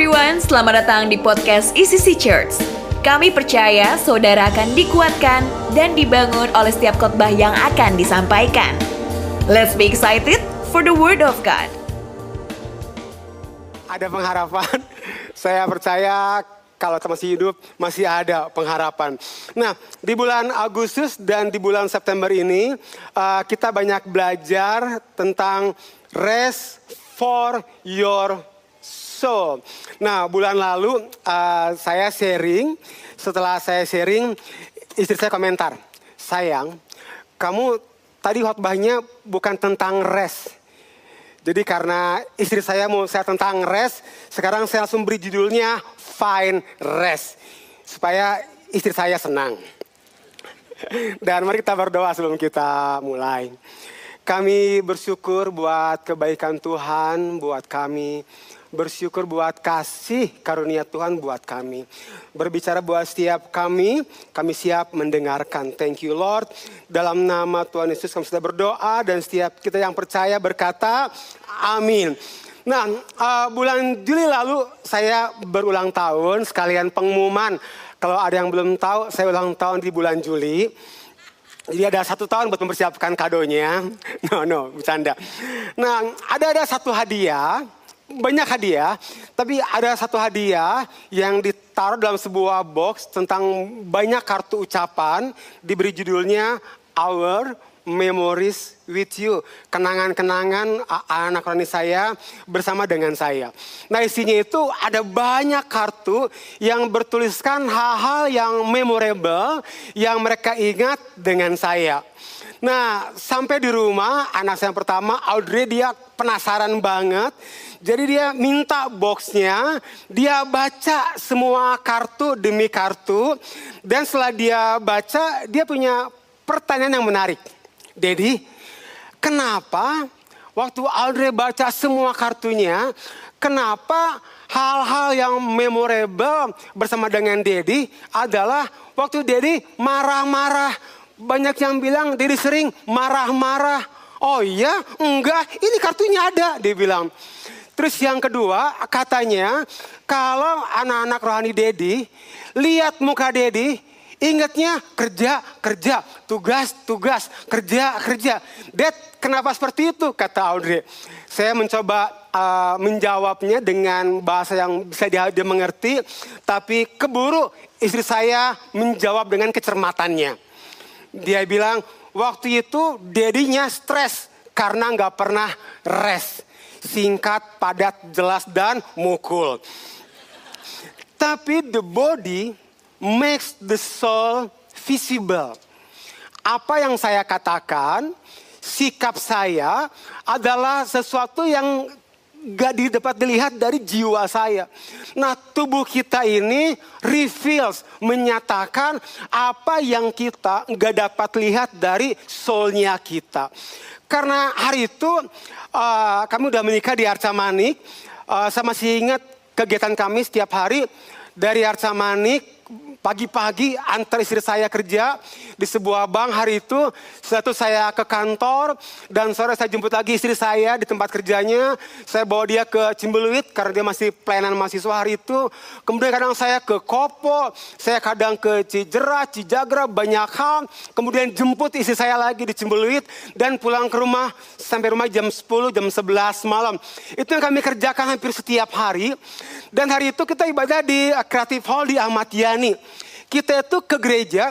everyone, selamat datang di podcast ECC Church. Kami percaya saudara akan dikuatkan dan dibangun oleh setiap khotbah yang akan disampaikan. Let's be excited for the word of God. Ada pengharapan. Saya percaya kalau masih hidup masih ada pengharapan. Nah, di bulan Agustus dan di bulan September ini uh, kita banyak belajar tentang rest for your soul. Nah, bulan lalu uh, saya sharing, setelah saya sharing, istri saya komentar, sayang, kamu tadi khotbahnya bukan tentang rest. Jadi karena istri saya mau saya tentang rest, sekarang saya langsung beri judulnya Find Rest. Supaya istri saya senang. Dan mari kita berdoa sebelum kita mulai. Kami bersyukur buat kebaikan Tuhan buat kami bersyukur buat kasih karunia Tuhan buat kami. Berbicara buat setiap kami, kami siap mendengarkan. Thank you Lord. Dalam nama Tuhan Yesus kami sudah berdoa dan setiap kita yang percaya berkata amin. Nah, uh, bulan Juli lalu saya berulang tahun sekalian pengumuman. Kalau ada yang belum tahu, saya ulang tahun di bulan Juli. Jadi ada satu tahun buat mempersiapkan kadonya. No, no, bercanda. Nah, ada ada satu hadiah banyak hadiah, tapi ada satu hadiah yang ditaruh dalam sebuah box tentang banyak kartu ucapan, diberi judulnya Our Memories with You. Kenangan-kenangan anak rani saya bersama dengan saya. Nah isinya itu ada banyak kartu yang bertuliskan hal-hal yang memorable yang mereka ingat dengan saya. Nah sampai di rumah anak saya yang pertama Audrey dia penasaran banget. Jadi dia minta boxnya, dia baca semua kartu demi kartu. Dan setelah dia baca, dia punya pertanyaan yang menarik. Dedi, kenapa waktu Audrey baca semua kartunya, kenapa hal-hal yang memorable bersama dengan Dedi adalah waktu Dedi marah-marah. Banyak yang bilang Dedi sering marah-marah. Oh iya, enggak, ini kartunya ada, dia bilang. Terus yang kedua, katanya kalau anak-anak rohani Dedi, lihat muka Dedi, ingatnya kerja, kerja, tugas, tugas, kerja, kerja. Dad, kenapa seperti itu? Kata Audrey. Saya mencoba uh, menjawabnya dengan bahasa yang bisa dia, dia mengerti, tapi keburu istri saya menjawab dengan kecermatannya. Dia bilang, waktu itu dedinya stres karena nggak pernah rest singkat, padat, jelas, dan mukul. Tapi the body makes the soul visible. Apa yang saya katakan, sikap saya adalah sesuatu yang gak dapat dilihat dari jiwa saya. Nah tubuh kita ini reveals, menyatakan apa yang kita gak dapat lihat dari soulnya kita. Karena hari itu uh, kami udah menikah di Arca Manik. Uh, saya masih ingat kegiatan kami setiap hari dari Arca Manik Pagi-pagi antar istri saya kerja di sebuah bank hari itu. Satu saya ke kantor dan sore saya jemput lagi istri saya di tempat kerjanya. Saya bawa dia ke Cimbeluit karena dia masih pelayanan mahasiswa hari itu. Kemudian kadang saya ke Kopo, saya kadang ke Cijera, Cijagra, banyak hal. Kemudian jemput istri saya lagi di Cimbeluit dan pulang ke rumah sampai rumah jam 10, jam 11 malam. Itu yang kami kerjakan hampir setiap hari. Dan hari itu kita ibadah di Creative Hall di Ahmad Yani. Kita itu ke gereja,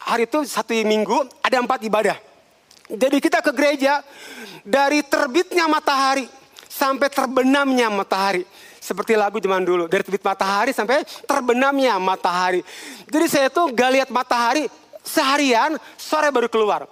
hari itu satu minggu ada empat ibadah. Jadi kita ke gereja dari terbitnya matahari sampai terbenamnya matahari. Seperti lagu zaman dulu, dari terbit matahari sampai terbenamnya matahari. Jadi saya tuh gak lihat matahari seharian, sore baru keluar.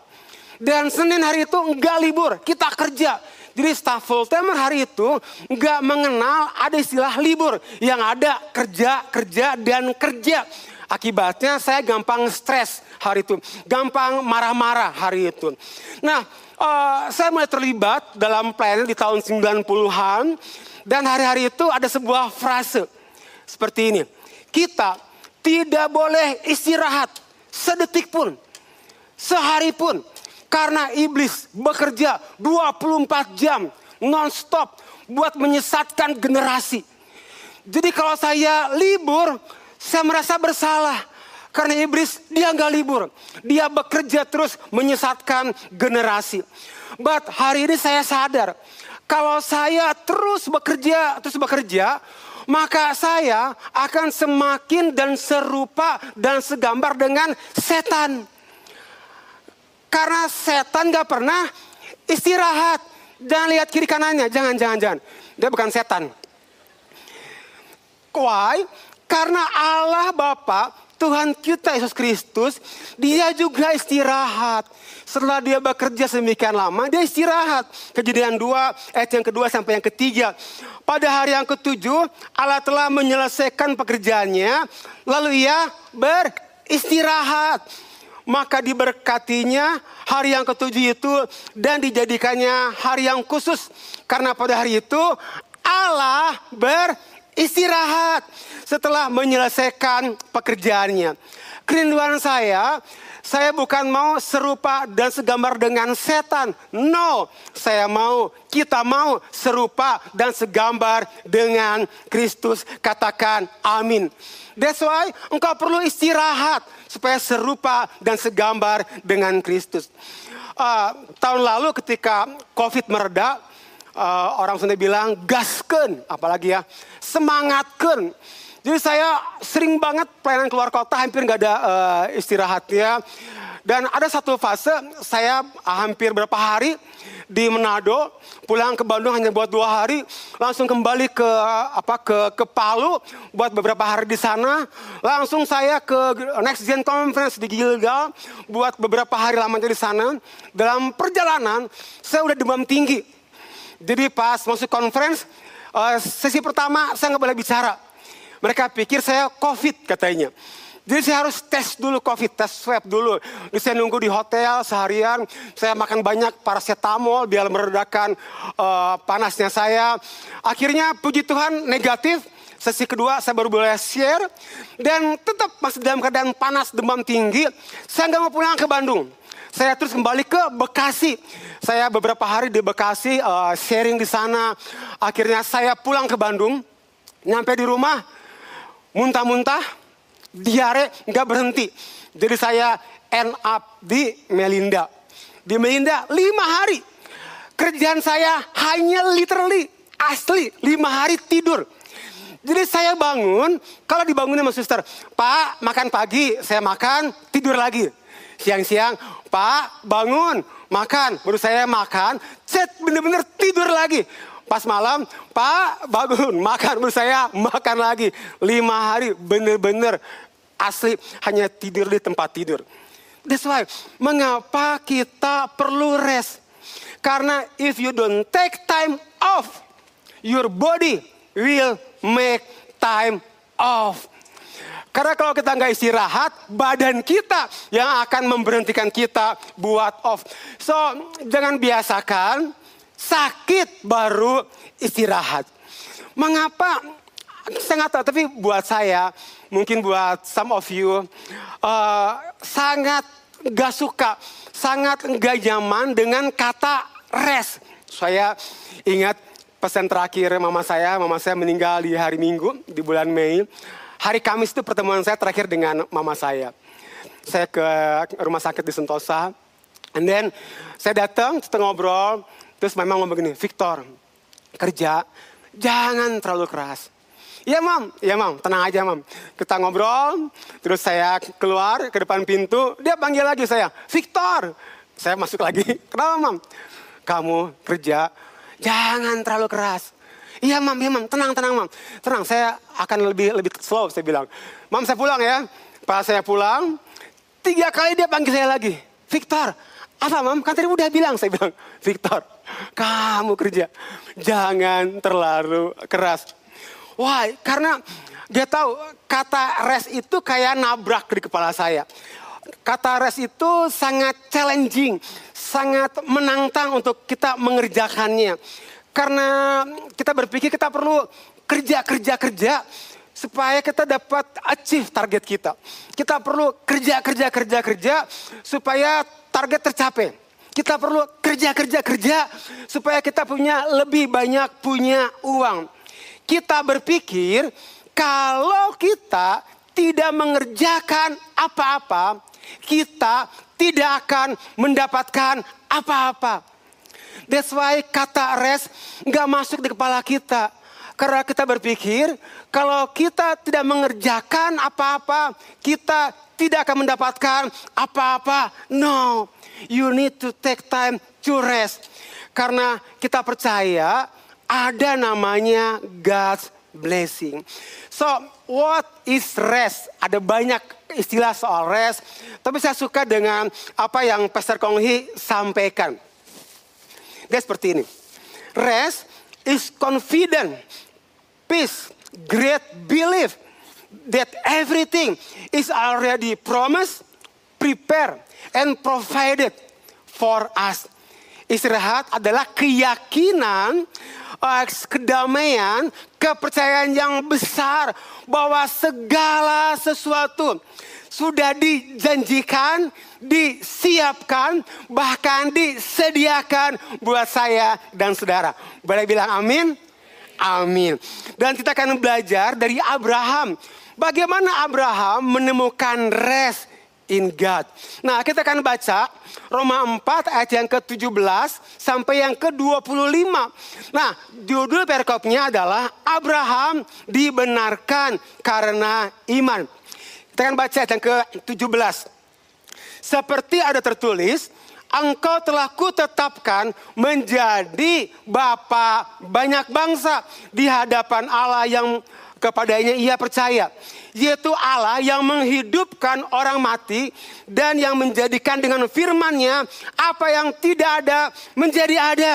Dan Senin hari itu enggak libur, kita kerja. Jadi staff full timer hari itu nggak mengenal ada istilah libur. Yang ada kerja, kerja, dan kerja. Akibatnya saya gampang stres hari itu. Gampang marah-marah hari itu. Nah uh, saya mulai terlibat dalam pelayanan di tahun 90-an. Dan hari-hari itu ada sebuah frase seperti ini. Kita tidak boleh istirahat sedetik pun. Sehari pun. Karena iblis bekerja 24 jam non-stop buat menyesatkan generasi. Jadi kalau saya libur, saya merasa bersalah. Karena iblis dia nggak libur. Dia bekerja terus menyesatkan generasi. But hari ini saya sadar. Kalau saya terus bekerja, terus bekerja, maka saya akan semakin dan serupa dan segambar dengan setan. Karena setan gak pernah istirahat. Jangan lihat kiri kanannya, jangan, jangan, jangan. Dia bukan setan. Why? Karena Allah Bapa, Tuhan kita Yesus Kristus, dia juga istirahat. Setelah dia bekerja sedemikian lama, dia istirahat. Kejadian 2, ayat yang kedua sampai yang ketiga. Pada hari yang ketujuh, Allah telah menyelesaikan pekerjaannya, lalu ia beristirahat maka diberkatinya hari yang ketujuh itu dan dijadikannya hari yang khusus karena pada hari itu Allah beristirahat setelah menyelesaikan pekerjaannya. Kerinduan saya, saya bukan mau serupa dan segambar dengan setan. No, saya mau, kita mau serupa dan segambar dengan Kristus. Katakan amin. That's why engkau perlu istirahat supaya serupa dan segambar dengan Kristus. Uh, tahun lalu ketika COVID mereda, uh, orang Sunda bilang gasken, apalagi ya semangatken. Jadi saya sering banget pelayanan keluar kota, hampir nggak ada uh, istirahatnya. Dan ada satu fase saya hampir berapa hari di Manado, pulang ke Bandung hanya buat dua hari, langsung kembali ke apa ke ke Palu buat beberapa hari di sana, langsung saya ke Next Gen Conference di Gilgal buat beberapa hari lamanya di sana. Dalam perjalanan saya udah demam tinggi, jadi pas masuk conference uh, sesi pertama saya nggak boleh bicara. Mereka pikir saya COVID katanya. Jadi saya harus tes dulu COVID, tes swab dulu. Jadi saya nunggu di hotel seharian, saya makan banyak paracetamol biar meredakan uh, panasnya saya. Akhirnya puji Tuhan negatif, sesi kedua saya baru boleh share. Dan tetap masih dalam keadaan panas, demam tinggi. Saya nggak mau pulang ke Bandung. Saya terus kembali ke Bekasi. Saya beberapa hari di Bekasi uh, sharing di sana. Akhirnya saya pulang ke Bandung. Nyampe di rumah, muntah-muntah, diare nggak berhenti. Jadi saya end up di Melinda. Di Melinda lima hari. Kerjaan saya hanya literally asli lima hari tidur. Jadi saya bangun, kalau dibangunin sama suster, Pak makan pagi, saya makan, tidur lagi. Siang-siang, Pak bangun, makan, baru saya makan, cet bener-bener tidur lagi. Pas malam, Pak bangun, makan, baru saya makan lagi. Lima hari bener-bener asli hanya tidur di tempat tidur. That's why, mengapa kita perlu rest? Karena if you don't take time off, your body will make time off. Karena kalau kita nggak istirahat, badan kita yang akan memberhentikan kita buat off. So, jangan biasakan sakit baru istirahat. Mengapa? Saya nggak tahu, tapi buat saya, mungkin buat some of you uh, sangat gak suka, sangat gak nyaman dengan kata rest. Saya ingat pesan terakhir mama saya, mama saya meninggal di hari Minggu di bulan Mei. Hari Kamis itu pertemuan saya terakhir dengan mama saya. Saya ke rumah sakit di Sentosa, and then saya datang, kita ngobrol, terus memang ngomong begini, Victor, kerja jangan terlalu keras. Iya mam, iya mam, tenang aja mam. Kita ngobrol, terus saya keluar ke depan pintu, dia panggil lagi saya, Victor. Saya masuk lagi, kenapa mam? Kamu kerja, jangan terlalu keras. Iya mam, iya mam, tenang, tenang mam. Tenang, saya akan lebih lebih slow, saya bilang. Mam saya pulang ya. Pas saya pulang, tiga kali dia panggil saya lagi. Victor, apa mam? Kan tadi udah bilang, saya bilang. Victor, kamu kerja, jangan terlalu keras Why? Karena dia tahu kata rest itu kayak nabrak di kepala saya. Kata rest itu sangat challenging, sangat menantang untuk kita mengerjakannya. Karena kita berpikir kita perlu kerja, kerja, kerja supaya kita dapat achieve target kita. Kita perlu kerja, kerja, kerja, kerja supaya target tercapai. Kita perlu kerja, kerja, kerja supaya kita punya lebih banyak punya uang. kita berpikir kalau kita tidak mengerjakan apa-apa, kita tidak akan mendapatkan apa-apa. That's why kata rest nggak masuk di kepala kita. Karena kita berpikir kalau kita tidak mengerjakan apa-apa, kita tidak akan mendapatkan apa-apa. No, you need to take time to rest. Karena kita percaya ada namanya God's blessing. So, what is rest? Ada banyak istilah soal rest, tapi saya suka dengan apa yang Pastor Konghi sampaikan. Dia seperti ini. Rest is confident, peace, great belief that everything is already promised, prepared, and provided for us. Istirahat adalah keyakinan, uh, kedamaian, kepercayaan yang besar bahwa segala sesuatu sudah dijanjikan, disiapkan, bahkan disediakan buat saya dan saudara. Boleh bilang amin? Amin. Dan kita akan belajar dari Abraham. Bagaimana Abraham menemukan rest in God. Nah kita akan baca Roma 4 ayat yang ke-17 sampai yang ke-25. Nah judul perikopnya adalah Abraham dibenarkan karena iman. Kita akan baca yang ke-17. Seperti ada tertulis, engkau telah kutetapkan menjadi bapa banyak bangsa di hadapan Allah yang kepadanya ia percaya. Yaitu Allah yang menghidupkan orang mati dan yang menjadikan dengan firmannya apa yang tidak ada menjadi ada.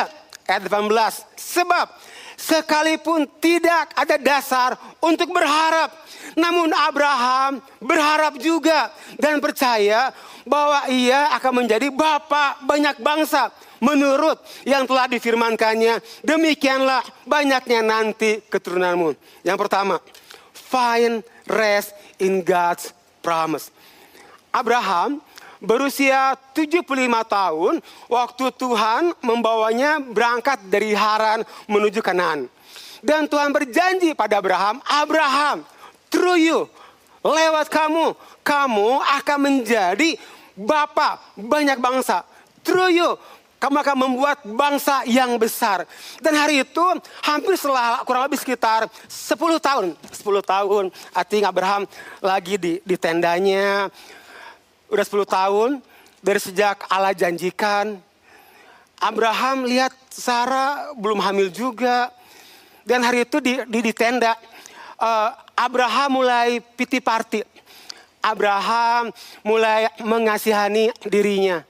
Ayat 18. Sebab sekalipun tidak ada dasar untuk berharap namun Abraham berharap juga dan percaya bahwa ia akan menjadi bapak banyak bangsa. Menurut yang telah difirmankannya, demikianlah banyaknya nanti keturunanmu. Yang pertama, find rest in God's promise. Abraham berusia 75 tahun waktu Tuhan membawanya berangkat dari Haran menuju Kanaan. Dan Tuhan berjanji pada Abraham, Abraham, Through you, lewat kamu, kamu akan menjadi bapak banyak bangsa. Through you, kamu akan membuat bangsa yang besar. Dan hari itu hampir setelah kurang lebih sekitar 10 tahun. 10 tahun artinya Abraham lagi di, di tendanya. Udah 10 tahun dari sejak Allah janjikan. Abraham lihat Sarah belum hamil juga. Dan hari itu di, di, di tenda uh, Abraham mulai piti party. Abraham mulai mengasihani dirinya.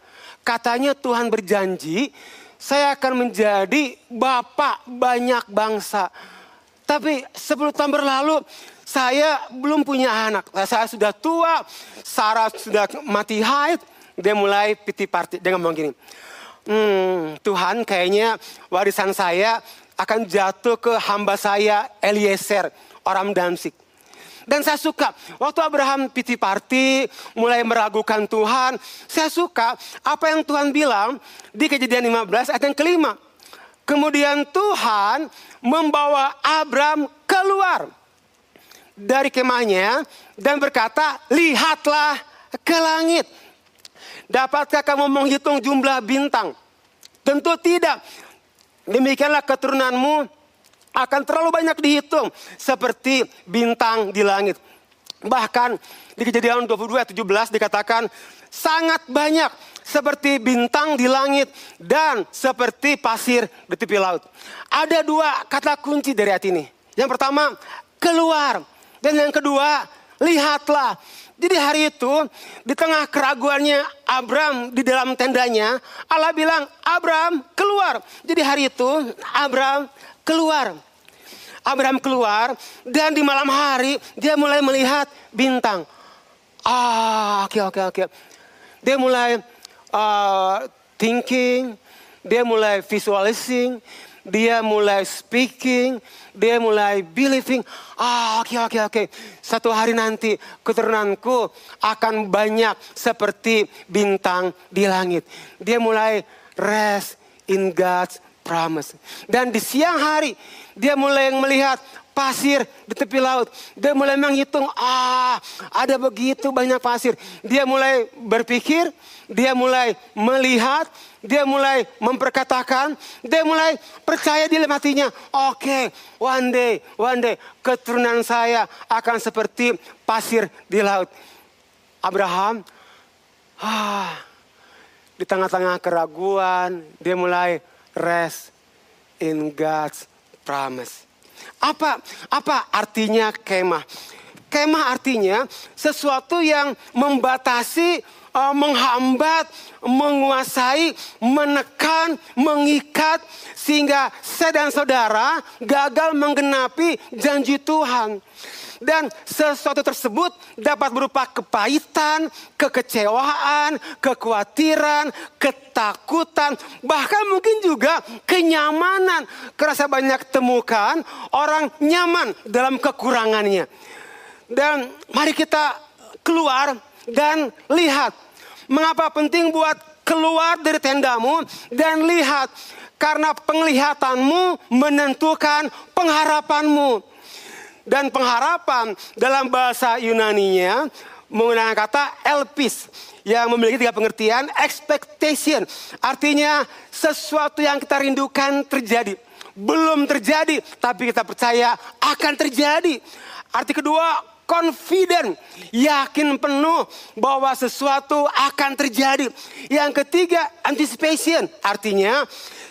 Katanya Tuhan berjanji, saya akan menjadi bapak banyak bangsa. Tapi 10 tahun berlalu, saya belum punya anak. Saya sudah tua, Sarah sudah mati haid. Dia mulai piti party. Dia ngomong gini, hmm, Tuhan kayaknya warisan saya akan jatuh ke hamba saya Eliezer orang Damsik. Dan saya suka, waktu Abraham piti party, mulai meragukan Tuhan, saya suka apa yang Tuhan bilang di kejadian 15 ayat yang kelima. Kemudian Tuhan membawa Abraham keluar dari kemahnya dan berkata, lihatlah ke langit. Dapatkah kamu menghitung jumlah bintang? Tentu tidak. Demikianlah keturunanmu akan terlalu banyak dihitung seperti bintang di langit. Bahkan di kejadian 22 ayat 17 dikatakan sangat banyak seperti bintang di langit dan seperti pasir di tepi laut. Ada dua kata kunci dari ayat ini. Yang pertama, keluar. Dan yang kedua, lihatlah. Jadi hari itu di tengah keraguannya Abram di dalam tendanya, Allah bilang, Abram keluar. Jadi hari itu Abram keluar. Abraham keluar dan di malam hari dia mulai melihat bintang. Ah, oke okay, oke okay, oke. Okay. Dia mulai uh, thinking, dia mulai visualizing, dia mulai speaking, dia mulai believing. Ah, oke okay, oke okay, oke. Okay. Satu hari nanti keturunanku akan banyak seperti bintang di langit. Dia mulai rest in God's promise. Dan di siang hari dia mulai melihat pasir di tepi laut. Dia mulai menghitung, ah ada begitu banyak pasir. Dia mulai berpikir, dia mulai melihat, dia mulai memperkatakan, dia mulai percaya di dalam hatinya. Oke, okay, one day, one day keturunan saya akan seperti pasir di laut. Abraham, ah, di tengah-tengah keraguan, dia mulai rest in God's promise. Apa apa artinya kemah? Kemah artinya sesuatu yang membatasi, uh, menghambat, menguasai, menekan, mengikat sehingga saya dan saudara gagal menggenapi janji Tuhan. Dan sesuatu tersebut dapat berupa kepahitan, kekecewaan, kekhawatiran, ketakutan, bahkan mungkin juga kenyamanan. Kerasa banyak temukan orang nyaman dalam kekurangannya. Dan mari kita keluar dan lihat. Mengapa penting buat keluar dari tendamu dan lihat. Karena penglihatanmu menentukan pengharapanmu. Dan pengharapan dalam bahasa Yunaninya menggunakan kata elpis yang memiliki tiga pengertian expectation. Artinya sesuatu yang kita rindukan terjadi. Belum terjadi tapi kita percaya akan terjadi. Arti kedua confident. Yakin penuh bahwa sesuatu akan terjadi. Yang ketiga anticipation. Artinya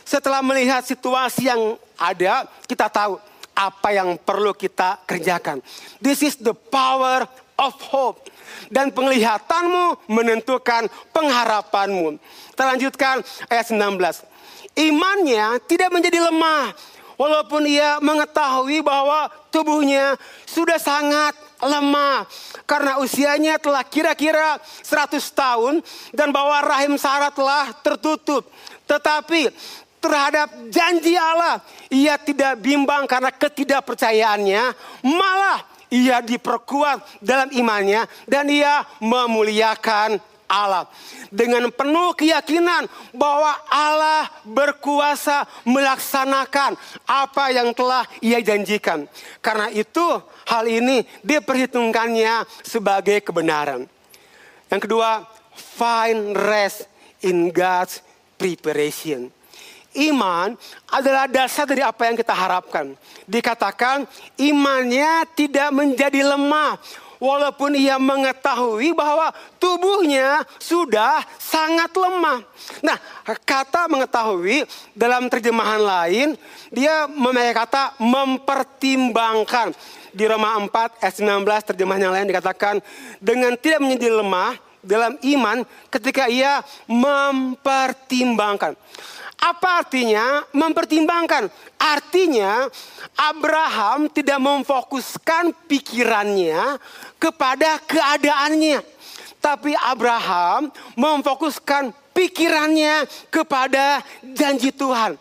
setelah melihat situasi yang ada kita tahu apa yang perlu kita kerjakan. This is the power of hope. Dan penglihatanmu menentukan pengharapanmu. Kita lanjutkan ayat 19. Imannya tidak menjadi lemah. Walaupun ia mengetahui bahwa tubuhnya sudah sangat lemah. Karena usianya telah kira-kira 100 tahun. Dan bahwa rahim Sarah telah tertutup. Tetapi terhadap janji Allah. Ia tidak bimbang karena ketidakpercayaannya, malah ia diperkuat dalam imannya dan ia memuliakan Allah. Dengan penuh keyakinan bahwa Allah berkuasa melaksanakan apa yang telah ia janjikan. Karena itu hal ini diperhitungkannya sebagai kebenaran. Yang kedua, find rest in God's preparation. Iman adalah dasar dari apa yang kita harapkan. Dikatakan imannya tidak menjadi lemah. Walaupun ia mengetahui bahwa tubuhnya sudah sangat lemah. Nah, kata mengetahui dalam terjemahan lain, dia memakai kata mempertimbangkan. Di Roma 4 ayat 19 terjemahan yang lain dikatakan dengan tidak menjadi lemah dalam iman ketika ia mempertimbangkan. Apa artinya mempertimbangkan? Artinya Abraham tidak memfokuskan pikirannya kepada keadaannya. Tapi Abraham memfokuskan pikirannya kepada janji Tuhan.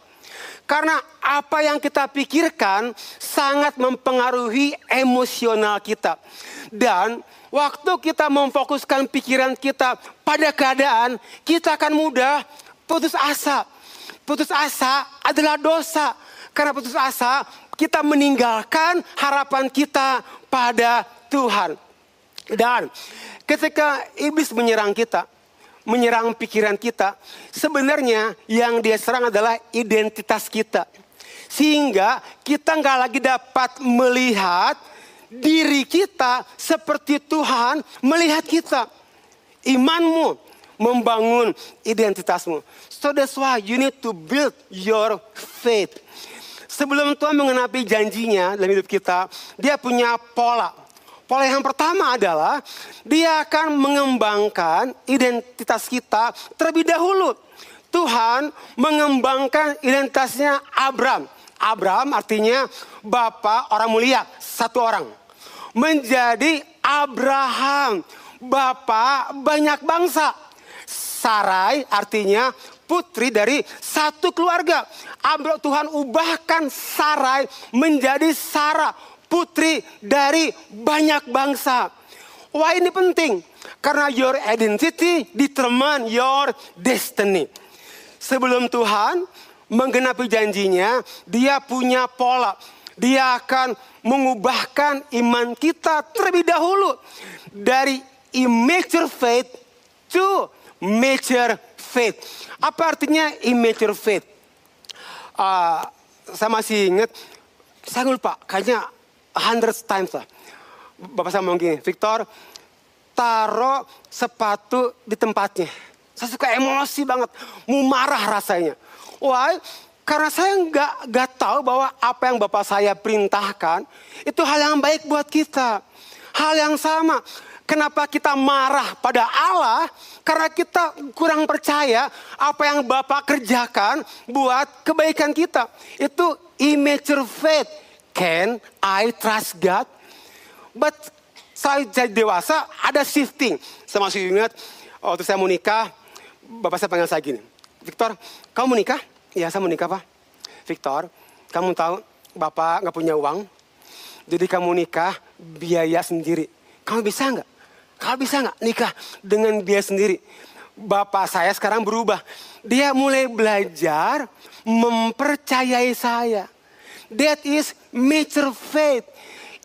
Karena apa yang kita pikirkan sangat mempengaruhi emosional kita. Dan waktu kita memfokuskan pikiran kita pada keadaan, kita akan mudah putus asa Putus asa adalah dosa. Karena putus asa kita meninggalkan harapan kita pada Tuhan. Dan ketika iblis menyerang kita, menyerang pikiran kita, sebenarnya yang dia serang adalah identitas kita. Sehingga kita nggak lagi dapat melihat diri kita seperti Tuhan melihat kita. Imanmu membangun identitasmu. So that's why you need to build your faith. Sebelum Tuhan mengenapi janjinya dalam hidup kita, dia punya pola. Pola yang pertama adalah dia akan mengembangkan identitas kita terlebih dahulu. Tuhan mengembangkan identitasnya Abram. Abram artinya bapak orang mulia, satu orang. Menjadi Abraham, bapak banyak bangsa. Sarai artinya putri dari satu keluarga. Abraham Tuhan ubahkan Sarai menjadi Sarah, putri dari banyak bangsa. Wah ini penting. Karena your identity determine your destiny. Sebelum Tuhan menggenapi janjinya, dia punya pola. Dia akan mengubahkan iman kita terlebih dahulu dari immature faith to mature faith. Apa artinya immature faith? Uh, saya masih ingat, saya lupa, kayaknya hundreds times lah. Bapak saya ngomong gini, Victor, taruh sepatu di tempatnya. Saya suka emosi banget, mau marah rasanya. Why? Karena saya nggak nggak tahu bahwa apa yang bapak saya perintahkan itu hal yang baik buat kita. Hal yang sama. Kenapa kita marah pada Allah? Karena kita kurang percaya apa yang Bapak kerjakan buat kebaikan kita. Itu immature faith. Can I trust God? But saya jadi dewasa ada shifting. Saya masih ingat waktu saya mau nikah, Bapak saya panggil saya gini. Victor, kamu menikah? Iya saya menikah Pak. Victor, kamu tahu Bapak nggak punya uang. Jadi kamu nikah biaya sendiri. Kamu bisa nggak? Kau bisa nggak nikah dengan dia sendiri? Bapak saya sekarang berubah. Dia mulai belajar mempercayai saya. That is mature faith.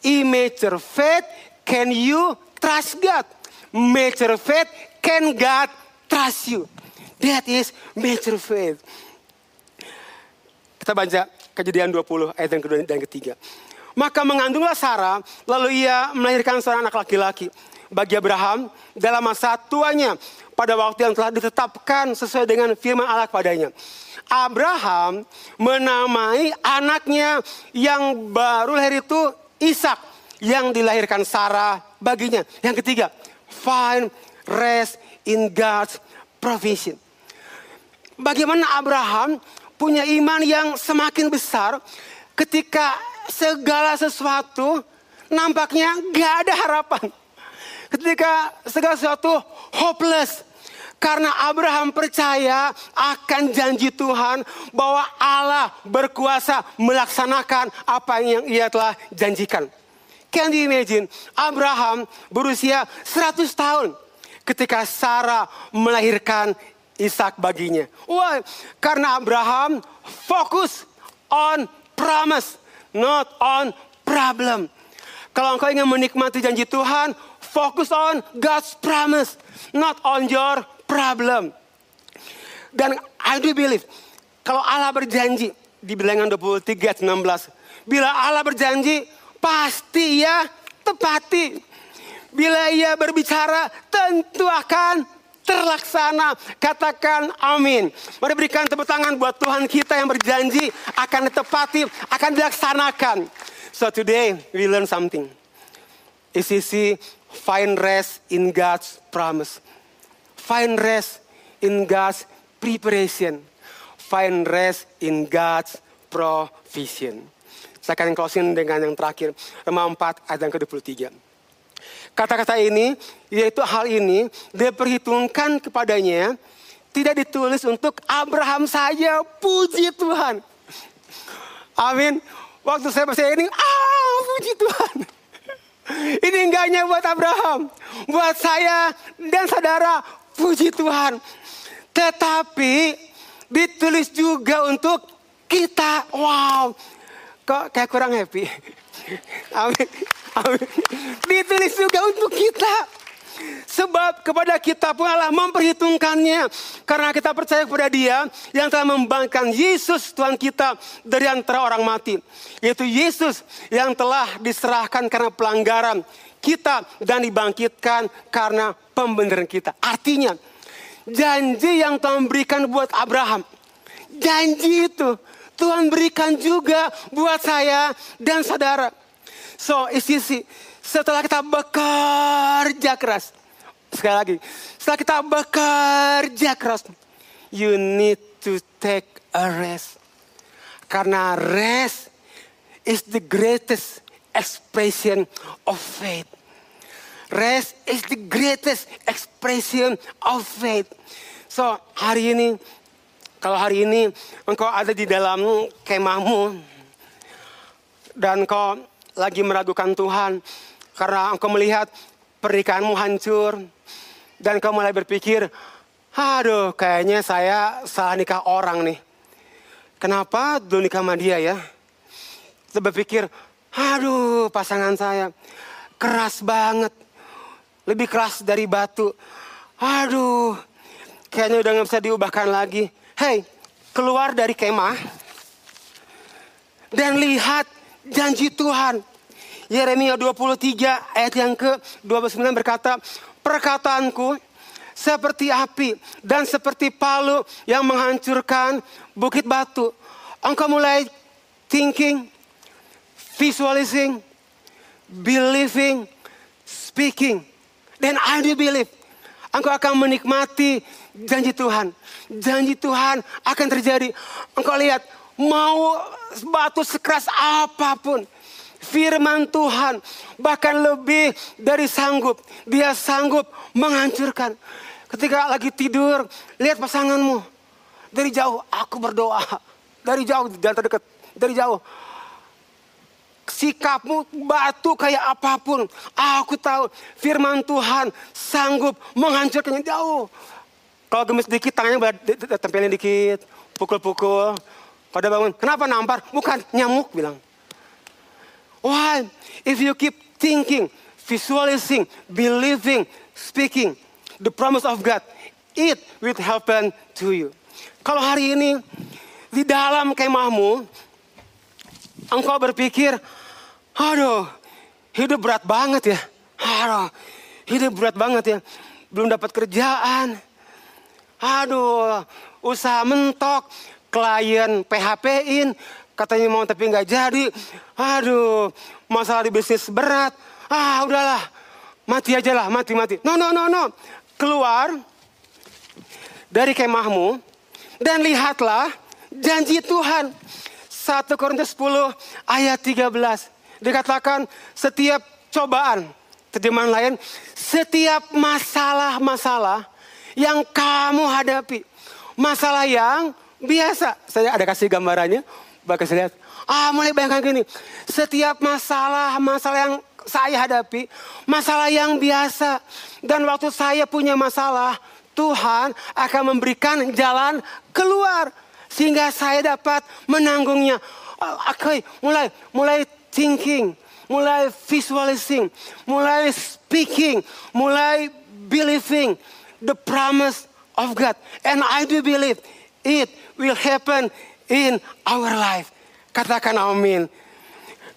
Immature faith, can you trust God? Mature faith, can God trust you? That is mature faith. Kita baca kejadian 20 ayat yang kedua dan ketiga. Maka mengandunglah Sarah, lalu ia melahirkan seorang anak laki-laki bagi Abraham dalam masa tuanya pada waktu yang telah ditetapkan sesuai dengan firman Allah padanya. Abraham menamai anaknya yang baru lahir itu Ishak yang dilahirkan Sarah baginya. Yang ketiga, find rest in God's provision. Bagaimana Abraham punya iman yang semakin besar ketika segala sesuatu nampaknya gak ada harapan. Ketika segala sesuatu hopeless. Karena Abraham percaya akan janji Tuhan bahwa Allah berkuasa melaksanakan apa yang ia telah janjikan. Can you imagine? Abraham berusia 100 tahun ketika Sarah melahirkan Ishak baginya. Why? Karena Abraham fokus on promise, not on problem. Kalau engkau ingin menikmati janji Tuhan, Focus on God's promise, not on your problem. Dan I do believe, kalau Allah berjanji, di bilangan 23 16, bila Allah berjanji, pasti ia tepati. Bila ia berbicara, tentu akan terlaksana. Katakan amin. Mari berikan tepuk tangan buat Tuhan kita yang berjanji akan ditepati, akan dilaksanakan. So today we learn something. ICC Find rest in God's promise. Find rest in God's preparation. Find rest in God's provision. Saya akan closing dengan yang terakhir. Roma 4 ayat yang ke-23. Kata-kata ini, yaitu hal ini, diperhitungkan kepadanya, tidak ditulis untuk Abraham saja, puji Tuhan. Amin. Waktu saya baca ini, ah puji Tuhan. Ini enggaknya buat Abraham, buat saya dan saudara, puji Tuhan. Tetapi ditulis juga untuk kita. Wow, kok kayak kurang happy. Amin. Amin. Ditulis juga untuk kita. Sebab kepada kita pun Allah memperhitungkannya. Karena kita percaya kepada dia yang telah membangkitkan Yesus Tuhan kita dari antara orang mati. Yaitu Yesus yang telah diserahkan karena pelanggaran kita dan dibangkitkan karena pembenaran kita. Artinya janji yang Tuhan berikan buat Abraham. Janji itu Tuhan berikan juga buat saya dan saudara. So, isi setelah kita bekerja keras. Sekali lagi, setelah kita bekerja keras, you need to take a rest. Karena rest is the greatest expression of faith. Rest is the greatest expression of faith. So, hari ini, kalau hari ini engkau ada di dalam kemahmu, dan engkau lagi meragukan Tuhan, karena engkau melihat pernikahanmu hancur. Dan engkau mulai berpikir, aduh kayaknya saya salah nikah orang nih. Kenapa dulu nikah sama dia ya? Saya berpikir, Aduh, pasangan saya keras banget. Lebih keras dari batu. Aduh, kayaknya udah gak bisa diubahkan lagi. Hei, keluar dari kemah dan lihat janji Tuhan. Yeremia 23 ayat yang ke-29 berkata, perkataanku seperti api dan seperti palu yang menghancurkan bukit batu. Engkau mulai thinking, visualizing, believing, speaking. Then I do believe. Engkau akan menikmati janji Tuhan. Janji Tuhan akan terjadi. Engkau lihat, mau batu sekeras apa pun. Firman Tuhan bahkan lebih dari sanggup. Dia sanggup menghancurkan. Ketika lagi tidur, lihat pasanganmu. Dari jauh, aku berdoa. Dari jauh, jangan terdekat. Dari jauh. Sikapmu batu kayak apa pun. Aku tahu firman Tuhan sanggup menghancurkannya jauh. Kalau gemes dikit, tangannya tempelin dikit. Pukul-pukul. Pada bangun, kenapa nampar? Bukan, nyamuk bilang. Why? If you keep thinking, visualizing, believing, speaking, the promise of God, it will happen to you. Kalau hari ini, di dalam kemahmu, engkau berpikir, aduh, hidup berat banget ya. Aduh, hidup berat banget ya. Belum dapat kerjaan. Aduh, usaha mentok, klien PHP-in, katanya mau tapi nggak jadi. Aduh, masalah di bisnis berat. Ah, udahlah. Mati aja lah, mati, mati. No, no, no, no. Keluar dari kemahmu dan lihatlah janji Tuhan. 1 Korintus 10 ayat 13. Dikatakan setiap cobaan, terjemahan lain, setiap masalah-masalah yang kamu hadapi. Masalah yang biasa. Saya ada kasih gambarannya, bakal saya lihat. Ah, mulai bayangkan gini. Setiap masalah, masalah yang saya hadapi, masalah yang biasa. Dan waktu saya punya masalah, Tuhan akan memberikan jalan keluar sehingga saya dapat menanggungnya. Ah, oke, okay, mulai mulai thinking, mulai visualizing, mulai speaking, mulai believing the promise of God. And I do believe it will happen in our life. Katakan amin.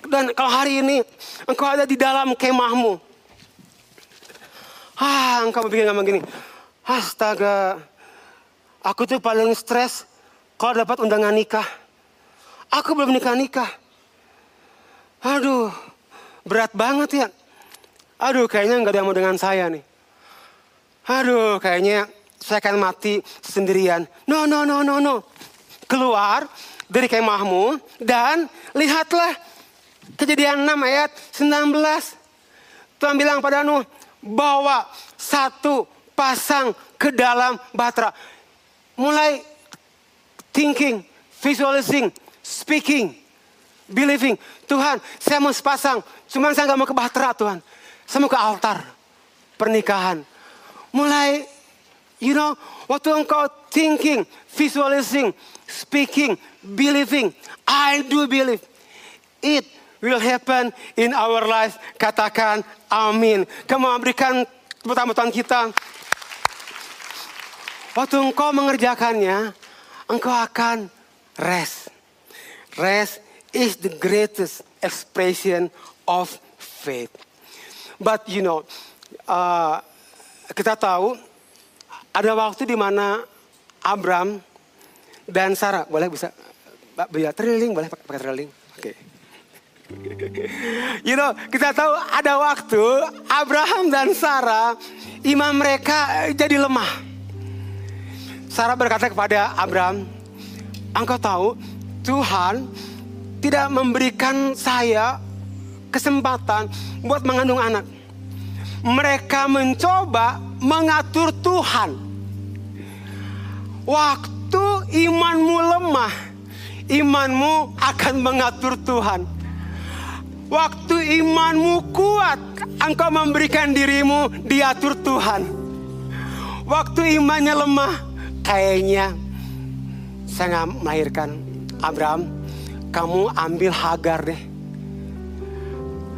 Dan kalau hari ini engkau ada di dalam kemahmu. Ah, engkau bikin ngomong gini. Astaga, aku tuh paling stres kalau dapat undangan nikah. Aku belum nikah-nikah. Aduh, berat banget ya. Aduh, kayaknya nggak ada yang mau dengan saya nih. Aduh, kayaknya saya akan mati sendirian. No, no, no, no, no. Keluar dari kemahmu dan lihatlah kejadian 6 ayat 19. Tuhan bilang pada Nuh, bawa satu pasang ke dalam batra. Mulai thinking, visualizing, speaking, believing. Tuhan, saya mau sepasang. Cuman saya nggak mau ke bahtera Tuhan. Saya mau ke altar pernikahan. Mulai You know, waktu engkau thinking, visualizing, speaking, believing, I do believe. It will happen in our life. Katakan amin. Kamu memberikan tepuk kita. Waktu engkau mengerjakannya, engkau akan rest. Rest is the greatest expression of faith. But you know, uh, kita tahu ada waktu di mana Abram dan Sarah, boleh bisa, bisa trailing, boleh pakai trailing? Oke. Okay. You know, kita tahu ada waktu Abraham dan Sarah, imam mereka jadi lemah. Sarah berkata kepada Abraham, engkau tahu Tuhan tidak memberikan saya kesempatan buat mengandung anak. Mereka mencoba mengatur Tuhan. Waktu imanmu lemah, imanmu akan mengatur Tuhan. Waktu imanmu kuat, engkau memberikan dirimu diatur Tuhan. Waktu imannya lemah, kayaknya saya nggak melahirkan Abraham. Kamu ambil Hagar deh.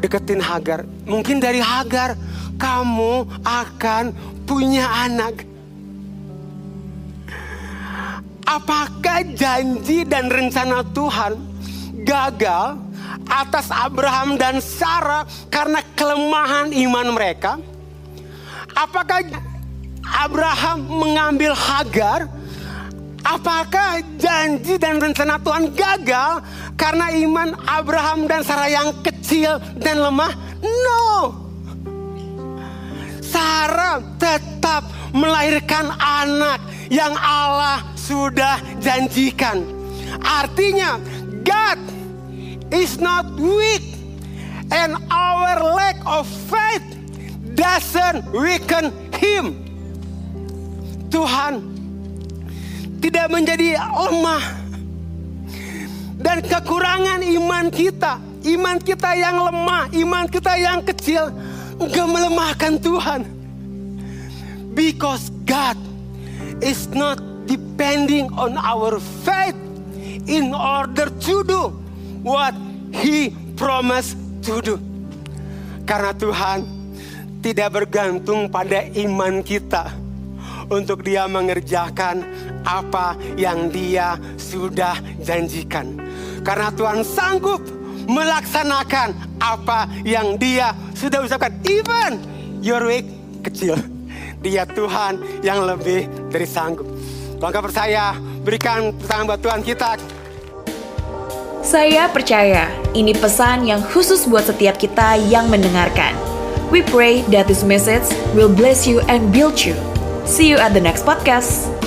deketin Hagar. Mungkin dari Hagar kamu akan punya anak. Apakah janji dan rencana Tuhan gagal atas Abraham dan Sarah karena kelemahan iman mereka? Apakah Abraham mengambil Hagar? Apakah janji dan rencana Tuhan gagal karena iman Abraham dan Sarah yang kecil dan lemah? No. Tetap melahirkan anak yang Allah sudah janjikan. Artinya, God is not weak and our lack of faith doesn't weaken him. Tuhan tidak menjadi lemah dan kekurangan iman kita, iman kita yang lemah, iman kita yang kecil, enggak melemahkan Tuhan. Because God is not depending on our faith in order to do what He promised to do. Karena Tuhan tidak bergantung pada iman kita untuk Dia mengerjakan apa yang Dia sudah janjikan. Karena Tuhan sanggup melaksanakan apa yang Dia sudah ucapkan. Even your week kecil. Dia Tuhan yang lebih dari sanggup. Kalau nggak percaya, berikan tangan buat Tuhan kita. Saya percaya ini pesan yang khusus buat setiap kita yang mendengarkan. We pray that this message will bless you and build you. See you at the next podcast.